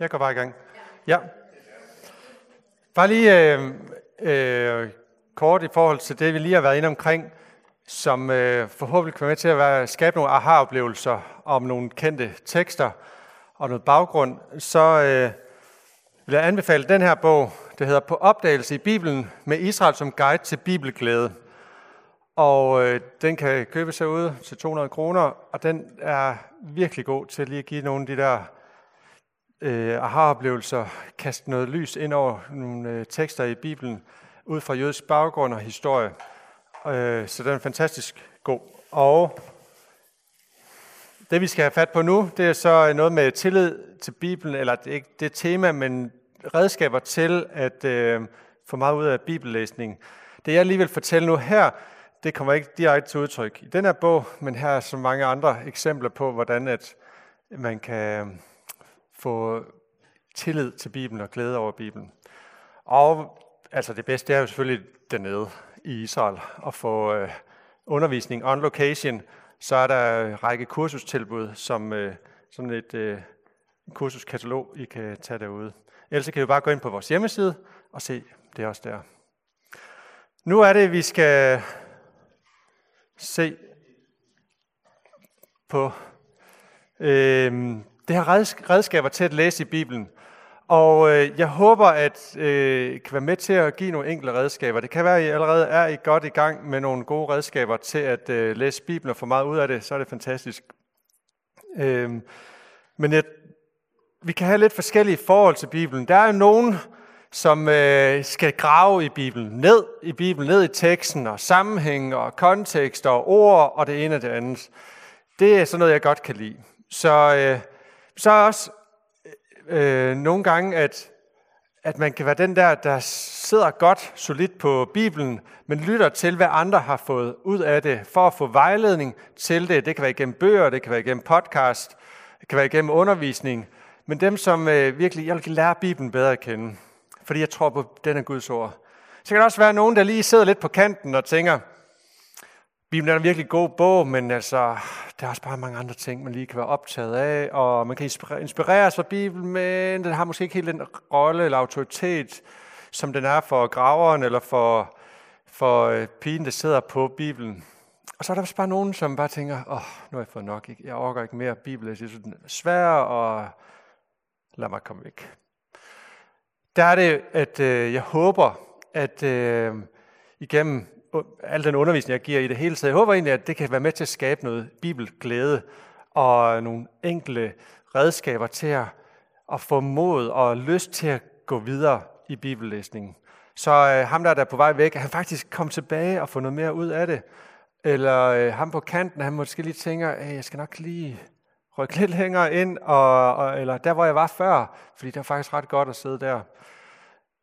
Jeg går bare i gang. Ja. Bare lige øh, øh, kort i forhold til det, vi lige har været inde omkring, som øh, forhåbentlig kan være med til at være, skabe nogle aha-oplevelser om nogle kendte tekster og noget baggrund, så øh, vil jeg anbefale den her bog, der hedder På opdagelse i Bibelen med Israel som guide til bibelglæde. Og øh, den kan købes herude til 200 kroner, og den er virkelig god til lige at give nogle af de der øh, aha-oplevelser, kaste noget lys ind over nogle øh, tekster i Bibelen, ud fra jødisk baggrund og historie. Øh, så den er fantastisk god. Og det vi skal have fat på nu, det er så noget med tillid til Bibelen, eller det er ikke det tema, men redskaber til at øh, få meget ud af bibellæsning. Det jeg lige vil fortælle nu her, det kommer ikke direkte til udtryk i den her bog, men her er så mange andre eksempler på, hvordan at man kan få tillid til Bibelen og glæde over Bibelen. Og altså det bedste er jo selvfølgelig dernede i Israel at få øh, undervisning on location. Så er der en række kursustilbud, som øh, sådan et øh, kursuskatalog, I kan tage derude. Ellers kan I bare gå ind på vores hjemmeside og se, det er også der. Nu er det, vi skal se på øh, det har redskaber til at læse i Bibelen. Og øh, jeg håber, at øh, kan være med til at give nogle enkle redskaber. Det kan være, at I allerede er I godt i gang med nogle gode redskaber til at øh, læse Bibelen og få meget ud af det. Så er det fantastisk. Øh, men jeg, vi kan have lidt forskellige forhold til Bibelen. Der er nogen, som øh, skal grave i Bibelen, ned i Bibelen, ned i teksten og sammenhæng og kontekst og ord og det ene og det andet. Det er sådan noget, jeg godt kan lide. Så øh, så er også øh, øh, nogle gange, at, at man kan være den der, der sidder godt, solidt på Bibelen, men lytter til, hvad andre har fået ud af det, for at få vejledning til det. Det kan være igennem bøger, det kan være igennem podcast, det kan være igennem undervisning. Men dem, som øh, virkelig, jeg vil lære Bibelen bedre at kende, fordi jeg tror på, den er Guds ord. Så kan der også være nogen, der lige sidder lidt på kanten og tænker, Bibelen er en virkelig god bog, men altså, der er også bare mange andre ting, man lige kan være optaget af, og man kan inspireres fra Bibelen, men den har måske ikke helt den rolle eller autoritet, som den er for graveren eller for, for øh, pigen, der sidder på Bibelen. Og så er der også bare nogen, som bare tænker, åh, oh, nu har jeg fået nok, jeg overgår ikke mere Bibel, jeg synes, den er svær, og lad mig komme væk. Der er det, at øh, jeg håber, at øh, igennem al den undervisning, jeg giver i det hele taget. Jeg håber egentlig, at det kan være med til at skabe noget bibelglæde og nogle enkle redskaber til at, at få mod og lyst til at gå videre i bibellæsningen. Så øh, ham, der er på vej væk, han faktisk kom tilbage og få noget mere ud af det. Eller øh, ham på kanten, han måske lige tænker, at jeg skal nok lige rykke lidt længere ind, og, og, eller der, hvor jeg var før, fordi det var faktisk ret godt at sidde der.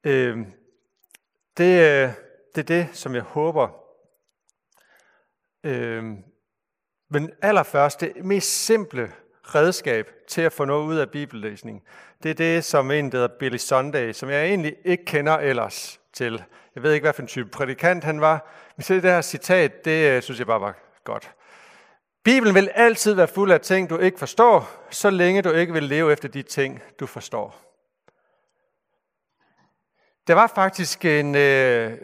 Øh, det, øh, det er det, som jeg håber. Øh, men allerførst, det mest simple redskab til at få noget ud af bibellæsning, det er det, som en, der hedder Billy Sunday, som jeg egentlig ikke kender ellers til. Jeg ved ikke, hvad for en type prædikant han var, men så det her citat, det øh, synes jeg bare var godt. Bibelen vil altid være fuld af ting, du ikke forstår, så længe du ikke vil leve efter de ting, du forstår. Der var faktisk en, øh,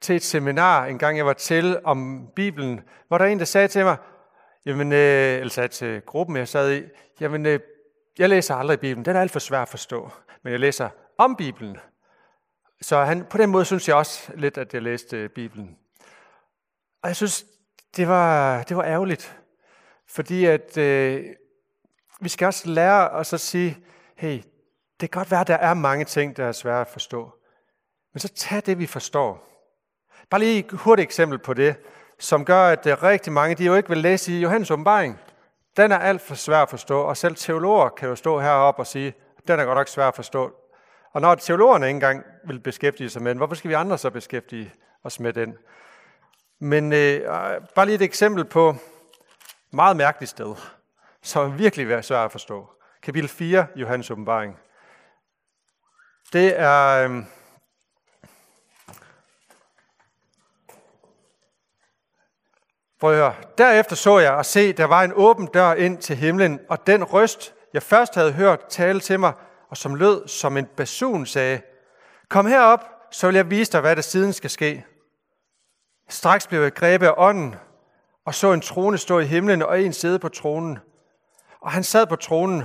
til et seminar, en gang jeg var til, om Bibelen, hvor der en, der sagde til mig, jamen, øh, eller sagde til gruppen, jeg sad i, jamen, øh, jeg læser aldrig Bibelen, den er alt for svær at forstå, men jeg læser om Bibelen. Så han, på den måde synes jeg også lidt, at jeg læste Bibelen. Og jeg synes, det var, det var ærgerligt, fordi at øh, vi skal også lære os at sige, hey, det kan godt være, at der er mange ting, der er svære at forstå. Men så tag det, vi forstår. Bare lige et hurtigt eksempel på det, som gør, at øh, rigtig mange, de jo ikke vil læse i Johannes åbenbaring. Den er alt for svær at forstå, og selv teologer kan jo stå heroppe og sige, den er godt nok svær at forstå. Og når teologerne ikke engang vil beskæftige sig med den, hvorfor skal vi andre så beskæftige os med den? Men øh, øh bare lige et eksempel på et meget mærkeligt sted, som er virkelig svært at forstå. Kapitel 4, Johannes åbenbaring. Det er... Øh, Prøv at høre. Derefter så jeg og se, der var en åben dør ind til himlen, og den røst, jeg først havde hørt tale til mig, og som lød som en basun, sagde, Kom herop, så vil jeg vise dig, hvad der siden skal ske. Straks blev jeg grebet af ånden, og så en trone stå i himlen, og en sidde på tronen. Og han sad på tronen,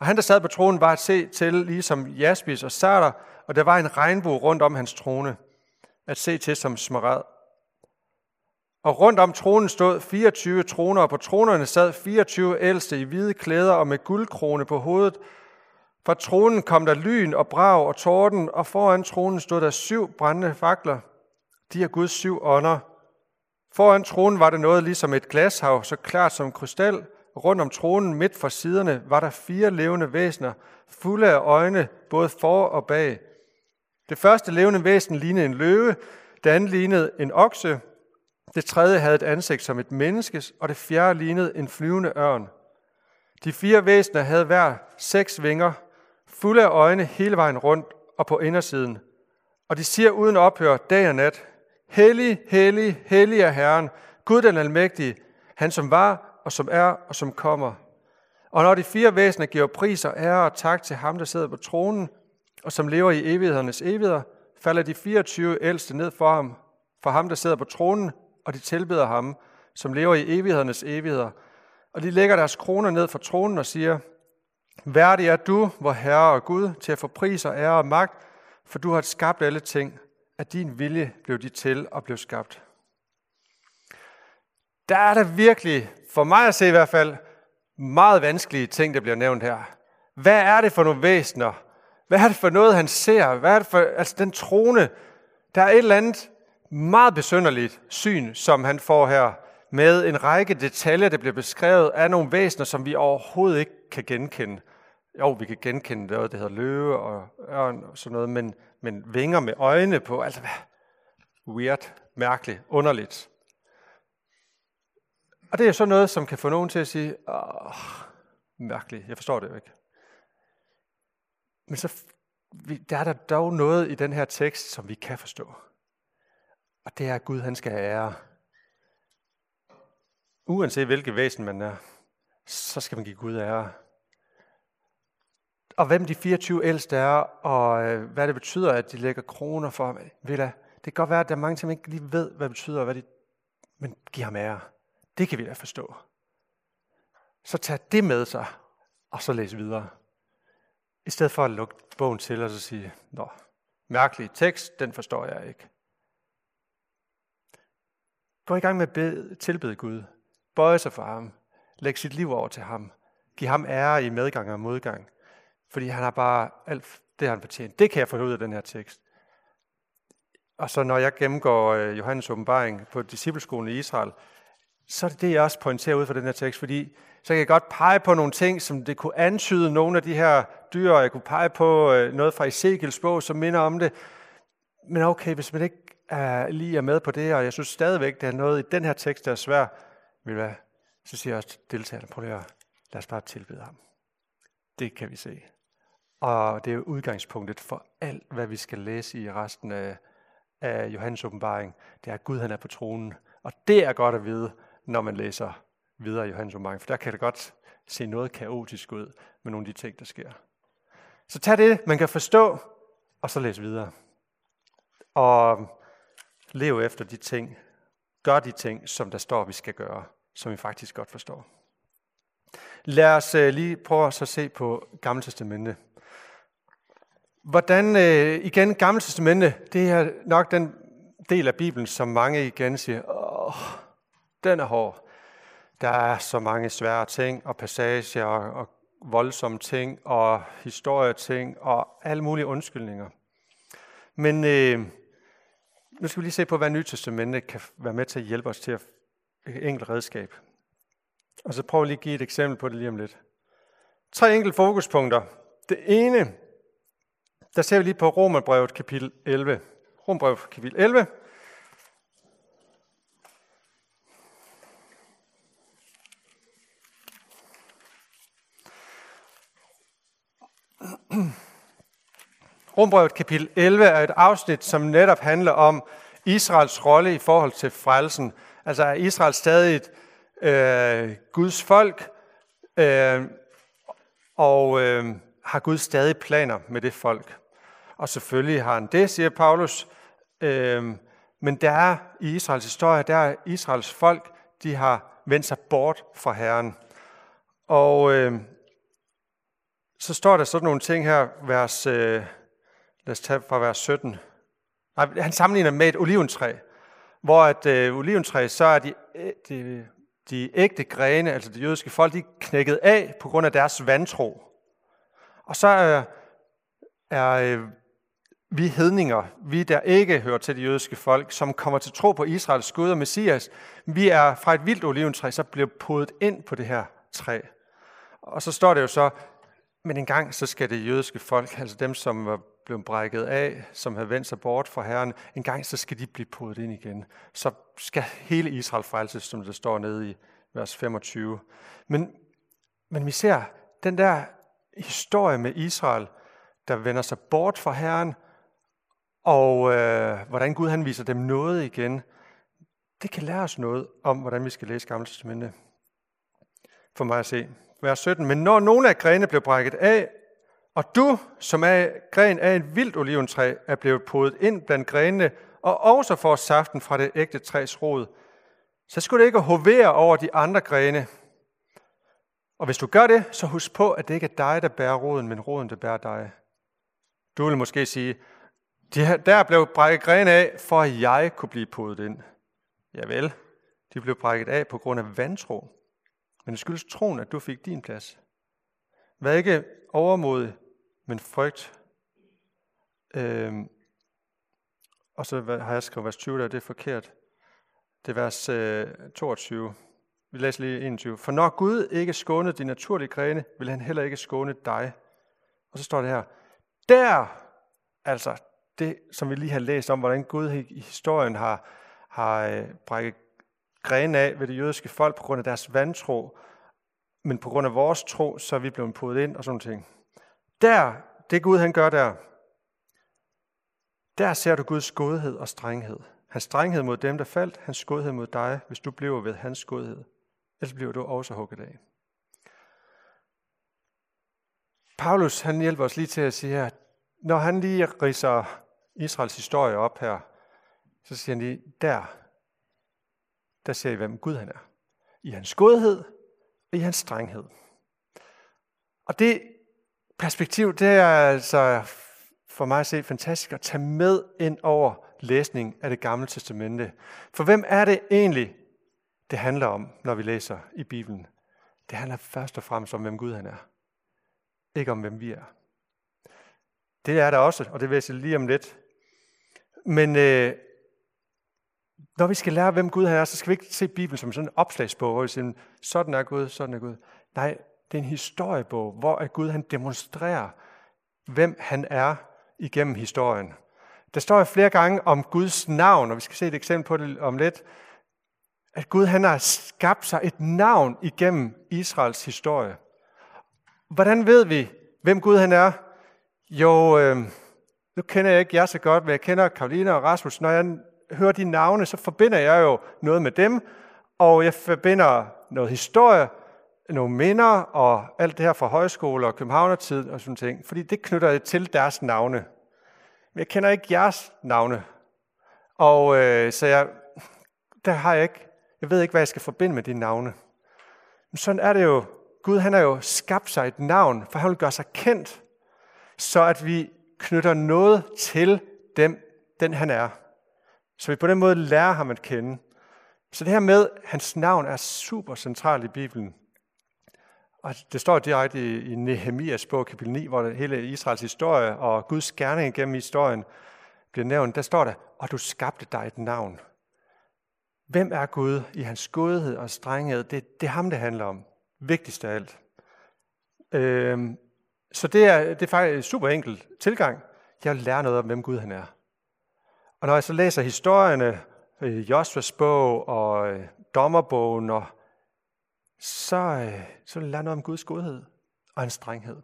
og han, der sad på tronen, var at se til, ligesom jaspis og sarter, og der var en regnbue rundt om hans trone, at se til som smaragd. Og rundt om tronen stod 24 troner, og på tronerne sad 24 ældste i hvide klæder og med guldkrone på hovedet. Fra tronen kom der lyn og brag og torden, og foran tronen stod der syv brændende fakler. De er Guds syv ånder. Foran tronen var der noget ligesom et glashav, så klart som krystal. Rundt om tronen midt for siderne var der fire levende væsener, fulde af øjne, både for og bag. Det første levende væsen lignede en løve, det andet lignede en okse, det tredje havde et ansigt som et menneskes, og det fjerde lignede en flyvende ørn. De fire væsener havde hver seks vinger, fulde af øjne hele vejen rundt og på indersiden. Og de siger uden ophør dag og nat, Hellig, hellig, hellig er Herren, Gud den almægtige, han som var og som er og som kommer. Og når de fire væsener giver pris og ære og tak til ham, der sidder på tronen, og som lever i evighedernes evigheder, falder de 24 ældste ned for ham, for ham, der sidder på tronen, og de tilbeder ham, som lever i evighedernes evigheder. Og de lægger deres kroner ned for tronen og siger, Værdig er du, hvor Herre og Gud, til at få pris og ære og magt, for du har skabt alle ting. At din vilje blev de til og blev skabt. Der er der virkelig, for mig at se i hvert fald, meget vanskelige ting, der bliver nævnt her. Hvad er det for nogle væsener? Hvad er det for noget, han ser? Hvad er det for, altså den trone, der er et eller andet meget besynderligt syn, som han får her, med en række detaljer, der bliver beskrevet af nogle væsener, som vi overhovedet ikke kan genkende. Jo, vi kan genkende noget, der hedder løve og ørn og sådan noget, men, men vinger med øjne på, altså hvad? Weird, mærkeligt, underligt. Og det er så noget, som kan få nogen til at sige, åh, mærkeligt, jeg forstår det jo ikke. Men så der er der dog noget i den her tekst, som vi kan forstå. Og det er, at Gud han skal ære. Uanset hvilket væsen man er, så skal man give Gud ære. Og hvem de 24 ældste er, og øh, hvad det betyder, at de lægger kroner for, ved da, det kan godt være, at der er mange, som ikke lige ved, hvad det betyder, hvad de, men giv ham ære. Det kan vi da forstå. Så tag det med sig, og så læs videre. I stedet for at lukke bogen til og så sige, Nå, mærkelig tekst, den forstår jeg ikke. Gå i gang med at bede, tilbede Gud. Bøje sig for ham. Læg sit liv over til ham. Giv ham ære i medgang og modgang. Fordi han har bare alt det, han fortjener. Det kan jeg få ud af den her tekst. Og så når jeg gennemgår øh, Johannes åbenbaring på discipleskolen i Israel, så er det det, jeg også pointerer ud fra den her tekst, fordi så kan jeg godt pege på nogle ting, som det kunne antyde nogle af de her dyr, og jeg kunne pege på øh, noget fra Ezekiels bog, som minder om det. Men okay, hvis man ikke uh, lige er med på det, og jeg synes stadigvæk, der er noget i den her tekst, der er svært, vil være, så siger jeg også deltagerne, prøv at lad os bare tilbede ham. Det kan vi se. Og det er udgangspunktet for alt, hvad vi skal læse i resten af, af Johannes åbenbaring. Det er, at Gud han er på tronen. Og det er godt at vide, når man læser videre i Johannes åbenbaring. For der kan det godt se noget kaotisk ud med nogle af de ting, der sker. Så tag det, man kan forstå, og så læs videre. Og lev efter de ting. Gør de ting, som der står, vi skal gøre, som vi faktisk godt forstår. Lad os øh, lige prøve at se på Gamle Testamente. Hvordan, øh, igen, Gamle Testamente, det er nok den del af Bibelen, som mange igen siger, åh, den er hård. Der er så mange svære ting og passager og, og voldsomme ting og historieting og alle mulige undskyldninger. Men øh, nu skal vi lige se på, hvad Nye Testamente kan være med til at hjælpe os til at et enkelt redskab. Og så prøv lige at give et eksempel på det lige om lidt. Tre enkelte fokuspunkter. Det ene, der ser vi lige på Romerbrevet kapitel 11. Romerbrevet kapitel 11. Rombrevet kapitel 11 er et afsnit, som netop handler om Israels rolle i forhold til frelsen. Altså er Israel stadig et øh, Guds folk, øh, og øh, har Gud stadig planer med det folk. Og selvfølgelig har han det, siger Paulus. Øh, men der er i Israels historie, der er Israels folk, de har vendt sig bort fra Herren. Og øh, så står der sådan nogle ting her, vers, øh, lad os tage fra vers 17. Nej, han sammenligner med et oliventræ, hvor at øh, oliventræ, så er de, de, de ægte grene, altså de jødiske folk, de er knækket af på grund af deres vantro. Og så er, er øh, vi hedninger, vi der ikke hører til de jødiske folk, som kommer til tro på Israels Gud og Messias, vi er fra et vildt oliventræ, så bliver podet ind på det her træ. Og så står det jo så, men en gang så skal det jødiske folk, altså dem, som var blevet brækket af, som havde vendt sig bort fra Herren, en gang så skal de blive podet ind igen. Så skal hele Israel frelses, som det står nede i vers 25. Men, men vi ser den der historie med Israel, der vender sig bort fra Herren, og øh, hvordan Gud han viser dem noget igen, det kan lære os noget om, hvordan vi skal læse Gamle Testamente. For mig at se. Vers 17. Men når nogle af grene blev brækket af, og du, som er gren af et vildt oliventræ, er blevet podet ind blandt grenene, og også får saften fra det ægte træs rod, så skulle det ikke hovere over de andre grene. Og hvis du gør det, så husk på, at det ikke er dig, der bærer roden, men roden, der bærer dig. Du vil måske sige, der blev brækket grene af, for at jeg kunne blive podet ind. Ja vel, de blev brækket af på grund af vantro. Men det skyldes troen, at du fik din plads. Vær ikke overmodig, men frygt. øh, og så har jeg skrevet vers 20 der, det er forkert. Det er vers øh, 22. Vi læser lige 21. For når Gud ikke skånede de naturlige grene, vil han heller ikke skåne dig. Og så står det her. Der, altså det, som vi lige har læst om, hvordan Gud i historien har, har øh, brækket grene af ved det jødiske folk på grund af deres vantro, men på grund af vores tro, så er vi blevet podet ind og sådan ting. Der, det Gud han gør der, der ser du Guds godhed og strenghed. Hans strenghed mod dem, der faldt, hans godhed mod dig, hvis du bliver ved hans godhed. Ellers bliver du også hugget af. Paulus han hjælper os lige til at sige her, når han lige riser Israels historie op her, så siger han lige, der, der ser I, hvem Gud han er. I hans godhed og i hans strenghed. Og det perspektiv, det er altså for mig at se fantastisk at tage med ind over læsning af det gamle testamente. For hvem er det egentlig, det handler om, når vi læser i Bibelen? Det handler først og fremmest om, hvem Gud han er. Ikke om, hvem vi er. Det er der også, og det vil jeg sige lige om lidt. Men øh, når vi skal lære, hvem Gud er, så skal vi ikke se Bibelen som sådan en opslagsbog, hvor vi siger, sådan er Gud, sådan er Gud. Nej, det er en historiebog, hvor at Gud han demonstrerer, hvem han er igennem historien. Der står flere gange om Guds navn, og vi skal se et eksempel på det om lidt, at Gud han har skabt sig et navn igennem Israels historie. Hvordan ved vi, hvem Gud han er? Jo, øh, nu kender jeg ikke jer så godt, men jeg kender Karolina og Rasmus. Når jeg hører de navne, så forbinder jeg jo noget med dem, og jeg forbinder noget historie, nogle minder og alt det her fra højskole og københavnertid og sådan ting, fordi det knytter jeg til deres navne. Men jeg kender ikke jeres navne. Og øh, så jeg, der har jeg ikke, jeg ved ikke, hvad jeg skal forbinde med de navne. Men sådan er det jo. Gud han har jo skabt sig et navn, for han vil gøre sig kendt, så at vi knytter noget til dem, den han er. Så vi på den måde lærer ham at kende. Så det her med, hans navn er super centralt i Bibelen. Og det står direkte i, Nehemias bog, kapitel 9, hvor hele Israels historie og Guds gerning gennem historien bliver nævnt. Der står der, og du skabte dig et navn. Hvem er Gud i hans godhed og strenghed? Det, det er ham, det handler om. Vigtigst af alt. Øhm, så det er, det er faktisk en super enkel tilgang. Jeg vil lære noget om, hvem Gud han er. Og når jeg så læser historierne, øh, Josvas bog og øh, dommerbogen, og, så, øh, så vil jeg lære noget om Guds godhed og hans strenghed.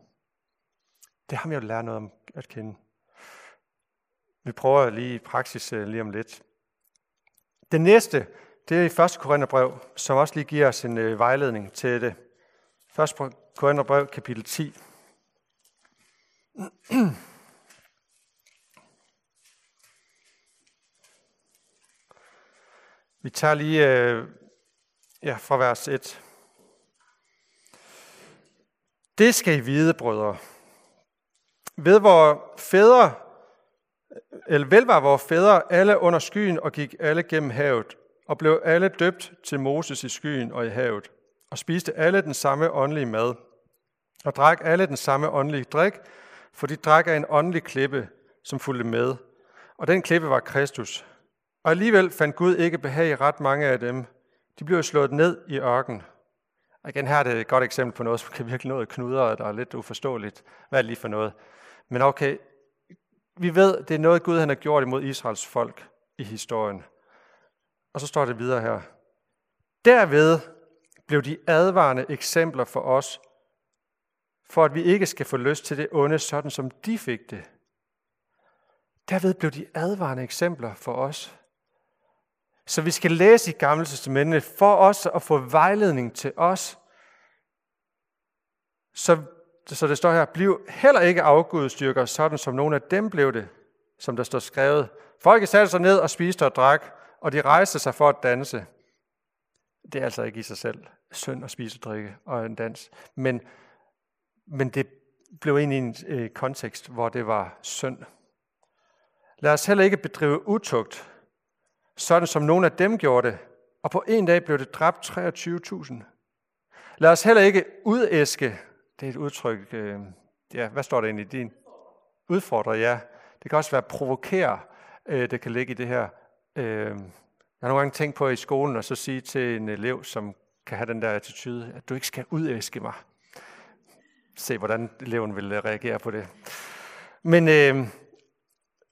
Det har jeg jo lært noget om at kende. Vi prøver lige i praksis øh, lige om lidt. Det næste, det er i 1. Korintherbrev, som også lige giver os en øh, vejledning til det. 1. Korintherbrev, kapitel 10. Vi tager lige ja, fra vers 1. Det skal I vide, brødre. Ved hvor fædre, eller vel var vores fædre alle under skyen og gik alle gennem havet, og blev alle døbt til Moses i skyen og i havet, og spiste alle den samme åndelige mad, og drak alle den samme åndelige drik, for de drak af en åndelig klippe, som fulgte med, og den klippe var Kristus. Og alligevel fandt Gud ikke behag i ret mange af dem. De blev slået ned i ørken. Og igen, her er det et godt eksempel på noget, som kan virkelig noget knuder, der er lidt uforståeligt. Hvad er det lige for noget? Men okay, vi ved, det er noget Gud han har gjort imod Israels folk i historien. Og så står det videre her. Derved blev de advarende eksempler for os, for at vi ikke skal få lyst til det onde, sådan som de fik det. Derved blev de advarende eksempler for os. Så vi skal læse i Gamle Testamentet for os at få vejledning til os. Så, så det står her, bliv heller ikke afgudstyrker, sådan som nogle af dem blev det, som der står skrevet. Folket satte sig ned og spiste og drak, og de rejste sig for at danse. Det er altså ikke i sig selv synd at spise og drikke og en dans. Men, men det blev ind i en øh, kontekst, hvor det var synd. Lad os heller ikke bedrive utugt, sådan som nogle af dem gjorde det, og på en dag blev det dræbt 23.000. Lad os heller ikke udæske, det er et udtryk, øh, ja, hvad står der ind i din? Udfordre, ja. Det kan også være provokere, øh, det kan ligge i det her. Øh, jeg har nogle gange tænkt på i skolen at så sige til en elev, som kan have den der attitude, at du ikke skal udæske mig. Se, hvordan eleven vil øh, reagere på det. Men øh,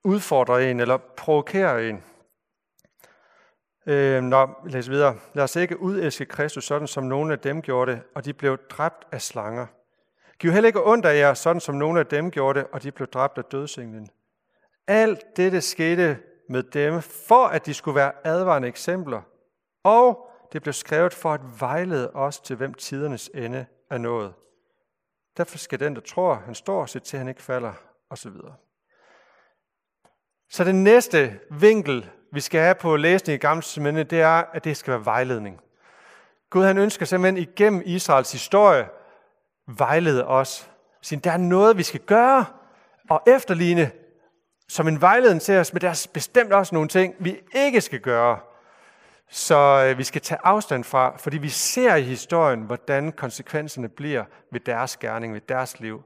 udfordre en, eller provokere en. Øh, nå, læs videre. Lad os ikke udæske Kristus, sådan som nogle af dem gjorde det, og de blev dræbt af slanger. Giv heller ikke ondt af jer, sådan som nogle af dem gjorde det, og de blev dræbt af dødsenglen. Alt dette skete med dem, for at de skulle være advarende eksempler, og det blev skrevet for at vejlede os til, hvem tidernes ende er nået. Derfor skal den, der tror, han står, se til, at han ikke falder, osv. Så den næste vinkel, vi skal have på læsning i Gamle Testamentet, det er, at det skal være vejledning. Gud han ønsker simpelthen igennem Israels historie vejlede os. Sige, der er noget, vi skal gøre og efterligne som en vejledning til os, men der er bestemt også nogle ting, vi ikke skal gøre. Så øh, vi skal tage afstand fra, fordi vi ser i historien, hvordan konsekvenserne bliver ved deres gerning, ved deres liv.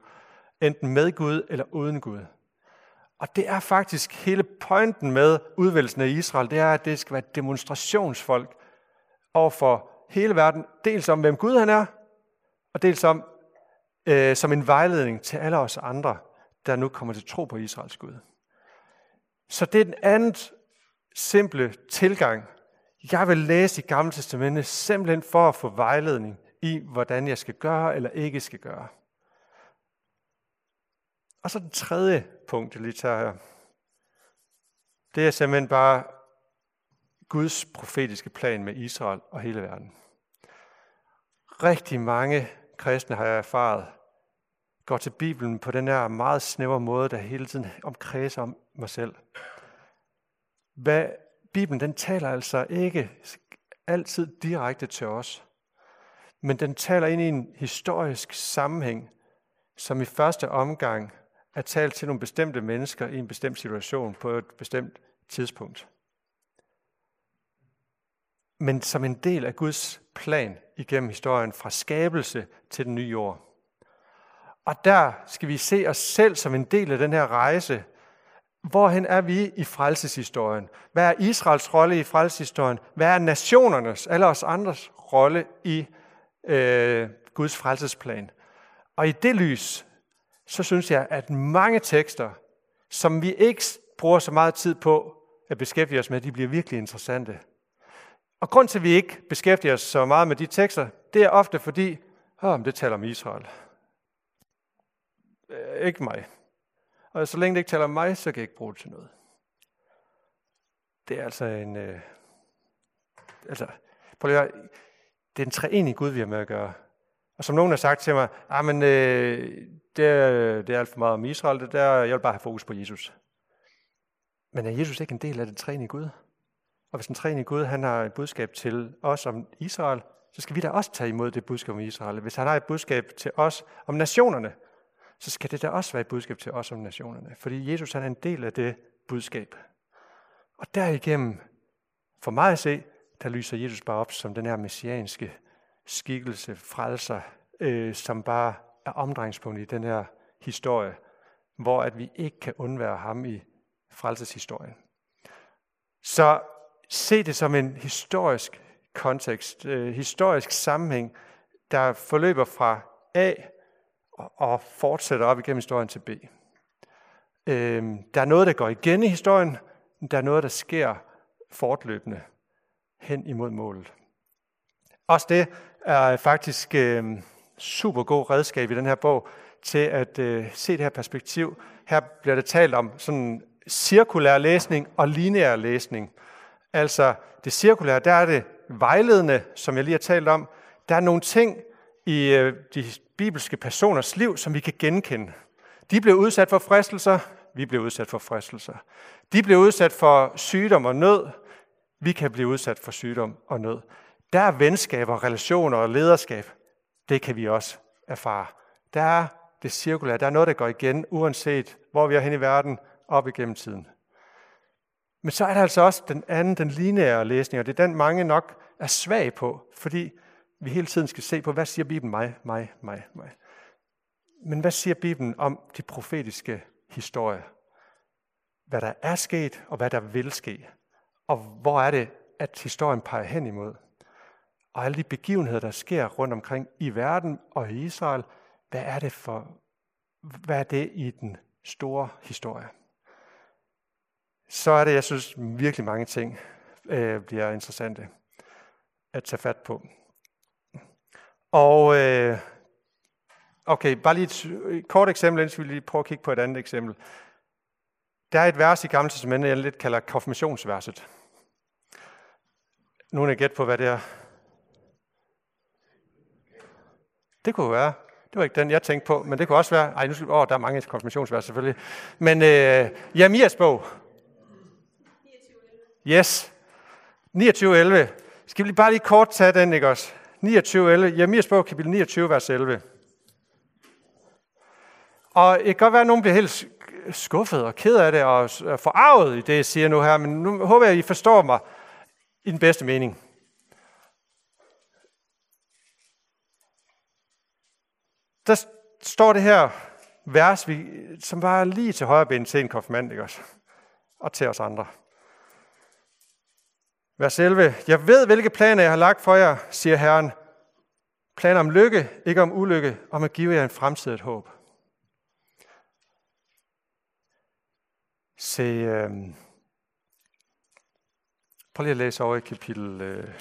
Enten med Gud eller uden Gud. Og det er faktisk hele pointen med udvælgelsen af Israel, det er, at det skal være et demonstrationsfolk over for hele verden. Dels om, hvem Gud han er, og dels om, øh, som en vejledning til alle os andre, der nu kommer til tro på Israels Gud. Så det er den anden simple tilgang. Jeg vil læse i Gamle Testamentet simpelthen for at få vejledning i, hvordan jeg skal gøre eller ikke skal gøre. Og så den tredje punkt, jeg lige tager her. Det er simpelthen bare Guds profetiske plan med Israel og hele verden. Rigtig mange kristne har jeg erfaret, går til Bibelen på den her meget snævre måde, der hele tiden omkredser om mig selv. Hvad Bibelen, den taler altså ikke altid direkte til os, men den taler ind i en historisk sammenhæng, som i første omgang er talt til nogle bestemte mennesker i en bestemt situation på et bestemt tidspunkt. Men som en del af Guds plan igennem historien fra skabelse til den nye jord. Og der skal vi se os selv som en del af den her rejse. Hvorhen er vi i frelseshistorien? Hvad er Israels rolle i frelseshistorien? Hvad er nationernes, alle os andres rolle i øh, Guds frelsesplan? Og i det lys, så synes jeg, at mange tekster, som vi ikke bruger så meget tid på at beskæftige os med, de bliver virkelig interessante. Og grund til, at vi ikke beskæftiger os så meget med de tekster, det er ofte fordi, oh, det taler om Israel. Øh, ikke mig. Og så længe det ikke taler om mig, så kan jeg ikke bruge det til noget. Det er altså en... Øh, altså, prøv lige, det er en treenig Gud, vi har med at gøre. Og som nogen har sagt til mig, ah, men, øh, det, er, det er alt for meget om Israel, det der, jeg vil bare have fokus på Jesus. Men er Jesus ikke en del af det træne Gud? Og hvis den træne Gud, han har et budskab til os om Israel, så skal vi da også tage imod det budskab om Israel. Hvis han har et budskab til os om nationerne, så skal det da også være et budskab til os om nationerne. Fordi Jesus han er en del af det budskab. Og derigennem, for mig at se, der lyser Jesus bare op som den her messianske skikkelse, frelser, øh, som bare er omdrejningspunkt i den her historie, hvor at vi ikke kan undvære ham i frelseshistorien. Så se det som en historisk kontekst, øh, historisk sammenhæng, der forløber fra A og fortsætter op igennem historien til B. Øh, der er noget, der går igen i historien, der er noget, der sker fortløbende hen imod målet. Også det er faktisk øh, super god redskab i den her bog til at øh, se det her perspektiv. Her bliver det talt om sådan cirkulær læsning og lineær læsning. Altså det cirkulære, der er det vejledende, som jeg lige har talt om. Der er nogle ting i øh, de bibelske personers liv, som vi kan genkende. De blev udsat for fristelser, vi blev udsat for fristelser. De blev udsat for sygdom og nød, vi kan blive udsat for sygdom og nød. Der er venskaber, relationer og lederskab. Det kan vi også erfare. Der er det cirkulære. Der er noget, der går igen, uanset hvor vi er hen i verden, op igennem tiden. Men så er der altså også den anden, den lineære læsning, og det er den, mange nok er svag på, fordi vi hele tiden skal se på, hvad siger Bibelen mig, mig, mig, mig. Men hvad siger Bibelen om de profetiske historier? Hvad der er sket, og hvad der vil ske. Og hvor er det, at historien peger hen imod? Og alle de begivenheder, der sker rundt omkring i verden og i Israel, hvad er det for, hvad er det i den store historie? Så er det, jeg synes, virkelig mange ting øh, bliver interessante at tage fat på. Og øh, okay, bare lige et kort eksempel, indtil vi lige prøver at kigge på et andet eksempel. Der er et vers i Gamle Testamentet, jeg lidt kalder konfirmationsverset. Nogen er gæt på, hvad det er. Det kunne være. Det var ikke den, jeg tænkte på, men det kunne også være... Ej, nu skal, åh, der er mange konfirmationsvers selvfølgelig. Men øh, Jamias bog. Yes. 29.11. Skal vi bare lige kort tage den, ikke også? 29.11. Jamias bog, kapitel 29, vers 11. Og det kan godt være, at nogen bliver helt skuffet og ked af det og forarvet i det, jeg siger nu her, men nu håber jeg, at I forstår mig i den bedste mening. Der står det her vers, som var lige til højre ben til en konfirmand, ikke også? Og til os andre. Vers 11. Jeg ved, hvilke planer jeg har lagt for jer, siger Herren. Planer om lykke, ikke om ulykke, om at give jer en fremtidigt håb. Se, øh, prøv lige at læse over i kapitel øh,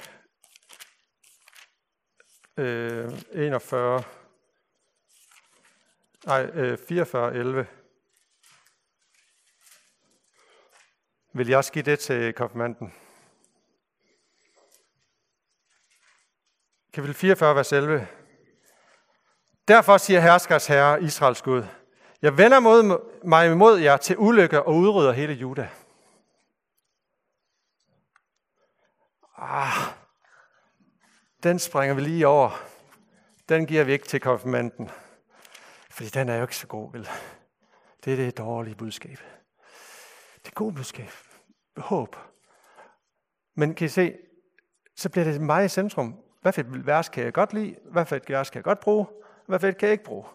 øh, 41, nej, øh, 44, 11. Vil jeg også give det til konfirmanden? Kapitel 44, vers 11. Derfor siger herskers herre, Israels Gud, jeg vender mod mig imod jer til ulykke og udrydder hele Juda. Ah, den springer vi lige over. Den giver vi ikke til konfirmanden. Fordi den er jo ikke så god, vel? Det er det dårlige budskab. Det gode budskab. Håb. Men kan I se, så bliver det mig i centrum. Hvad for et vers kan jeg godt lide? Hvad for et vers kan jeg godt bruge? Hvad for et kan jeg ikke bruge?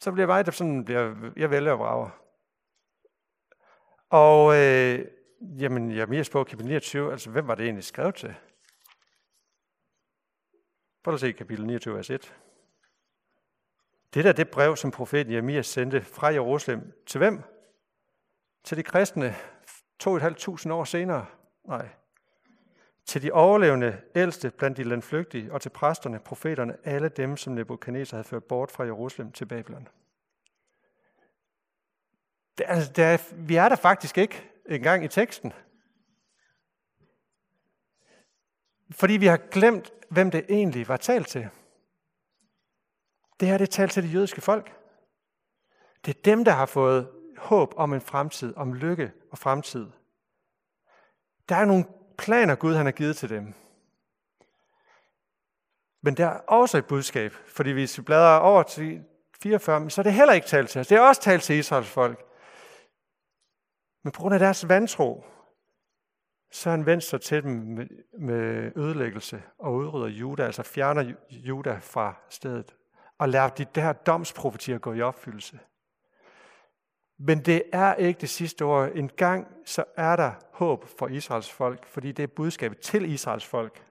Så bliver jeg sådan, bliver, jeg vælger og brager. Og øh, jamen, jeg mere på kapitel 29, altså hvem var det egentlig skrevet til? Prøv at se kapitel 29, vers 1. Det er det brev, som profeten Jeremias sendte fra Jerusalem. Til hvem? Til de kristne 2.500 år senere? Nej, til de overlevende ældste blandt de landflygtige, og til præsterne, profeterne, alle dem, som Nebuchadnezzar havde ført bort fra Jerusalem til Babylon. Det, altså, det er, vi er der faktisk ikke engang i teksten. Fordi vi har glemt, hvem det egentlig var talt til. Det her det er talt til det jødiske folk. Det er dem, der har fået håb om en fremtid, om lykke og fremtid. Der er nogle planer, Gud han har givet til dem. Men der er også et budskab, fordi hvis vi bladrer over til 44, så er det heller ikke talt til os. Det er også talt til Israels folk. Men på grund af deres vantro, så har han vendt sig til dem med, med ødelæggelse og udrydder Juda, altså fjerner Juda fra stedet, og lader de der domsprofetier gå i opfyldelse. Men det er ikke det sidste ord. En gang så er der håb for Israels folk, fordi det er budskabet til Israels folk.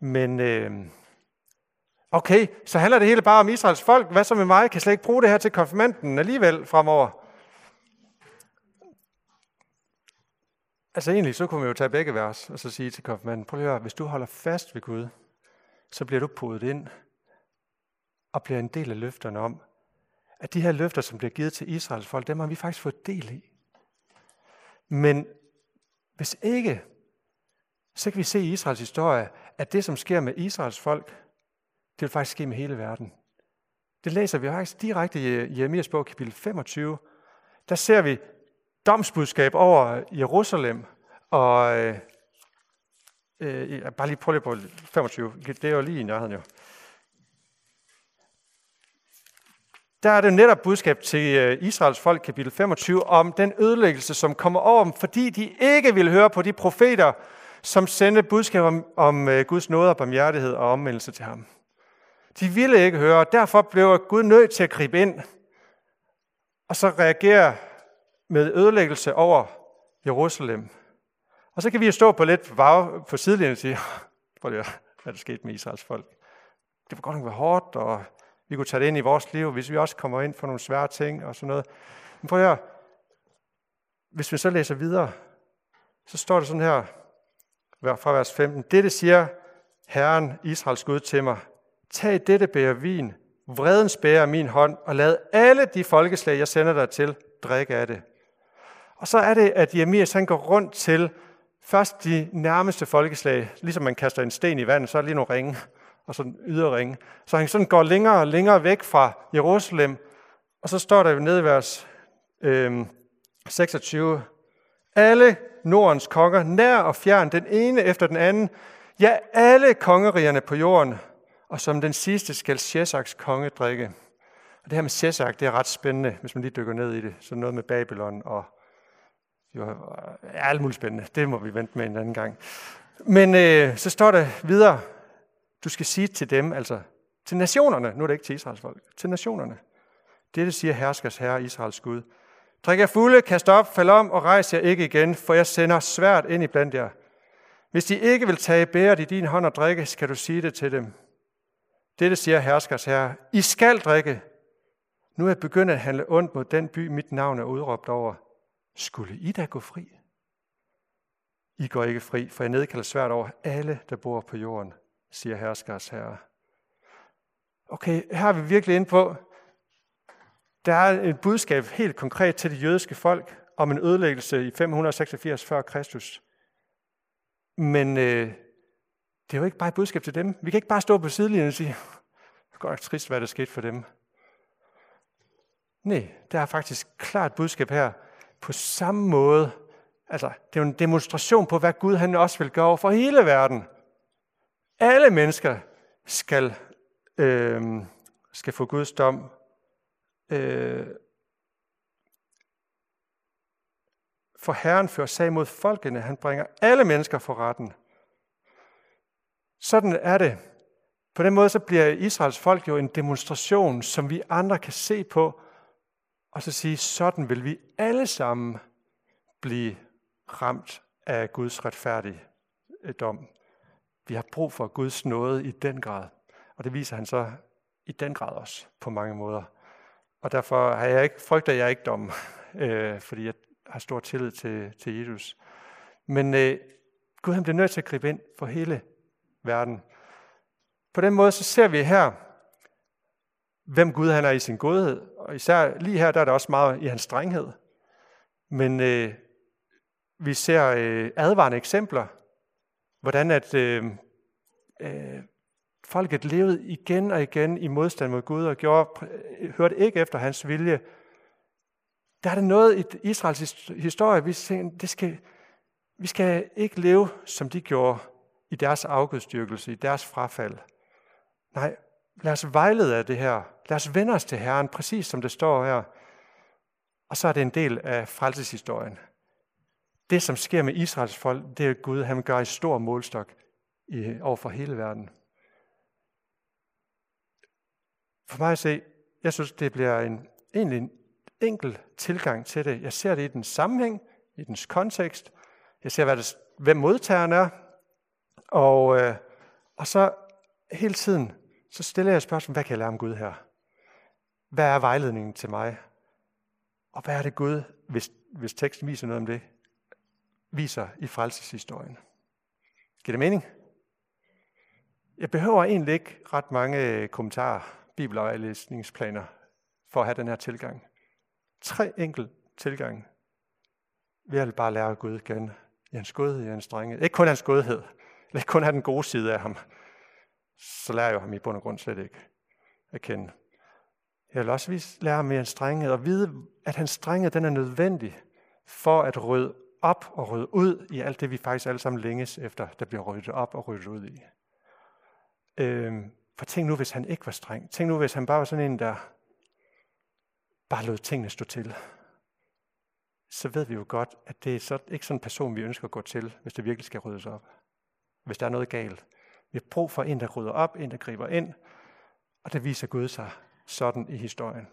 Men øh, okay, så handler det hele bare om Israels folk. Hvad så med mig? Jeg kan slet ikke bruge det her til konfirmanden alligevel fremover. Altså egentlig, så kunne vi jo tage begge vers og så sige til konfirmanden, prøv at høre, hvis du holder fast ved Gud, så bliver du podet ind og bliver en del af løfterne om, at de her løfter, som bliver givet til Israels folk, dem har vi faktisk fået del i. Men hvis ikke, så kan vi se i Israels historie, at det, som sker med Israels folk, det vil faktisk ske med hele verden. Det læser vi faktisk direkte i Jeremias bog, kapitel 25. Der ser vi domsbudskab over Jerusalem, og øh, øh, bare lige prøv lige på 25, det er jo lige i nærheden jo. Der er det netop budskab til øh, Israels folk, kapitel 25, om den ødelæggelse, som kommer over dem, fordi de ikke vil høre på de profeter, som sendte budskab om, om øh, Guds nåde og barmhjertighed og omvendelse til ham. De ville ikke høre, og derfor blev Gud nødt til at gribe ind, og så reagere med ødelæggelse over Jerusalem. Og så kan vi jo stå på lidt på, på sidelinjen og sige, prøv lige, hvad der skete med Israels folk. Det var godt nok være hårdt, og vi kunne tage det ind i vores liv, hvis vi også kommer ind for nogle svære ting og sådan noget. Men prøv at høre, hvis vi så læser videre, så står det sådan her, fra vers 15. Dette siger Herren, Israels Gud, til mig. Tag dette bære vin, vredens bære min hånd, og lad alle de folkeslag, jeg sender dig til, drikke af det. Og så er det, at Jeremias han går rundt til først de nærmeste folkeslag, ligesom man kaster en sten i vandet, så er der lige nogle ringe, og så yderringe. Så han sådan går længere og længere væk fra Jerusalem, og så står der jo nede i vers øh, 26, alle Nordens konger, nær og fjern, den ene efter den anden, ja, alle kongerigerne på jorden, og som den sidste skal Shesaks konge drikke. Og det her med Shesak, det er ret spændende, hvis man lige dykker ned i det. Så noget med Babylon og jo, er øh, alt muligt spændende. Det må vi vente med en anden gang. Men øh, så står der videre, du skal sige til dem, altså til nationerne, nu er det ikke til Israels folk, til nationerne. Det siger herskers herre, Israels Gud. Drik jer fulde, kast op, fald om og rejs jer ikke igen, for jeg sender svært ind i blandt jer. Hvis de ikke vil tage bæret i din hånd og drikke, skal du sige det til dem. Dette siger herskers herre. I skal drikke. Nu er jeg begyndt at handle ondt mod den by, mit navn er udråbt over. Skulle I da gå fri? I går ikke fri, for jeg nedkalder svært over alle, der bor på jorden, siger herskers herre. Okay, her er vi virkelig inde på, der er et budskab helt konkret til det jødiske folk om en ødelæggelse i 586 før Kristus. Men øh, det er jo ikke bare et budskab til dem. Vi kan ikke bare stå på sidelinjen og sige, det er godt nok trist, hvad der skete for dem. Nej, der er faktisk klart budskab her. På samme måde, altså det er jo en demonstration på, hvad Gud han også vil gøre for hele verden. Alle mennesker skal, øh, skal få Guds dom øh, for Herren fører sag mod folkene. Han bringer alle mennesker for retten. Sådan er det. På den måde så bliver Israels folk jo en demonstration, som vi andre kan se på, og så sige, sådan vil vi alle sammen blive ramt af Guds retfærdige øh, dom. Vi har brug for Guds nåde i den grad, og det viser han så i den grad også på mange måder. Og derfor har jeg ikke, frygter jeg ikke dom, øh, fordi jeg har stor tillid til, til Jesus. Men øh, Gud han bliver nødt til at gribe ind for hele verden. På den måde så ser vi her, hvem Gud han er i sin godhed. Og især lige her, der er der også meget i hans strenghed. Men øh, vi ser øh, advarende eksempler, hvordan at øh, øh, folket levede igen og igen i modstand mod Gud og gjorde, øh, hørte ikke efter hans vilje. Der er det noget i Israels historie, vi tænker, det skal, vi skal ikke leve, som de gjorde i deres afgudstyrkelse, i deres frafald. Nej, lad os vejlede af det her. Lad os vende os til Herren, præcis som det står her. Og så er det en del af frelseshistorien. Det, som sker med Israels folk, det er Gud, han gør i stor målstok i, over for hele verden. For mig at se, jeg synes, det bliver en egentlig en enkel tilgang til det. Jeg ser det i den sammenhæng, i dens kontekst. Jeg ser, hvad det, hvem modtageren er. Og, øh, og så hele tiden, så stiller jeg spørgsmålet, hvad kan jeg lære om Gud her? Hvad er vejledningen til mig? Og hvad er det Gud, hvis, hvis teksten viser noget om det, viser i frelseshistorien? Giver det mening? Jeg behøver egentlig ikke ret mange øh, kommentarer, bibelaflæsningsplaner, for at have den her tilgang. Tre enkelt tilgang. Vi vil bare lære Gud igen. I hans godhed, i hans drenge. Ikke kun hans godhed. Ikke kun have den gode side af ham. Så lærer jeg jo ham i bund og grund slet ikke at kende. Jeg vil også lære ham en hans strenghed og vide, at hans strenghed den er nødvendig for at rydde op og rydde ud i alt det, vi faktisk alle sammen længes efter, der bliver ryddet op og ryddet ud i. Øhm, for tænk nu, hvis han ikke var streng. Tænk nu, hvis han bare var sådan en, der bare lod tingene stå til. Så ved vi jo godt, at det er så, ikke sådan en person, vi ønsker at gå til, hvis det virkelig skal ryddes op. Hvis der er noget galt. Vi har brug for en, der rydder op, en, der griber ind, og det viser Gud sig sådan i historien.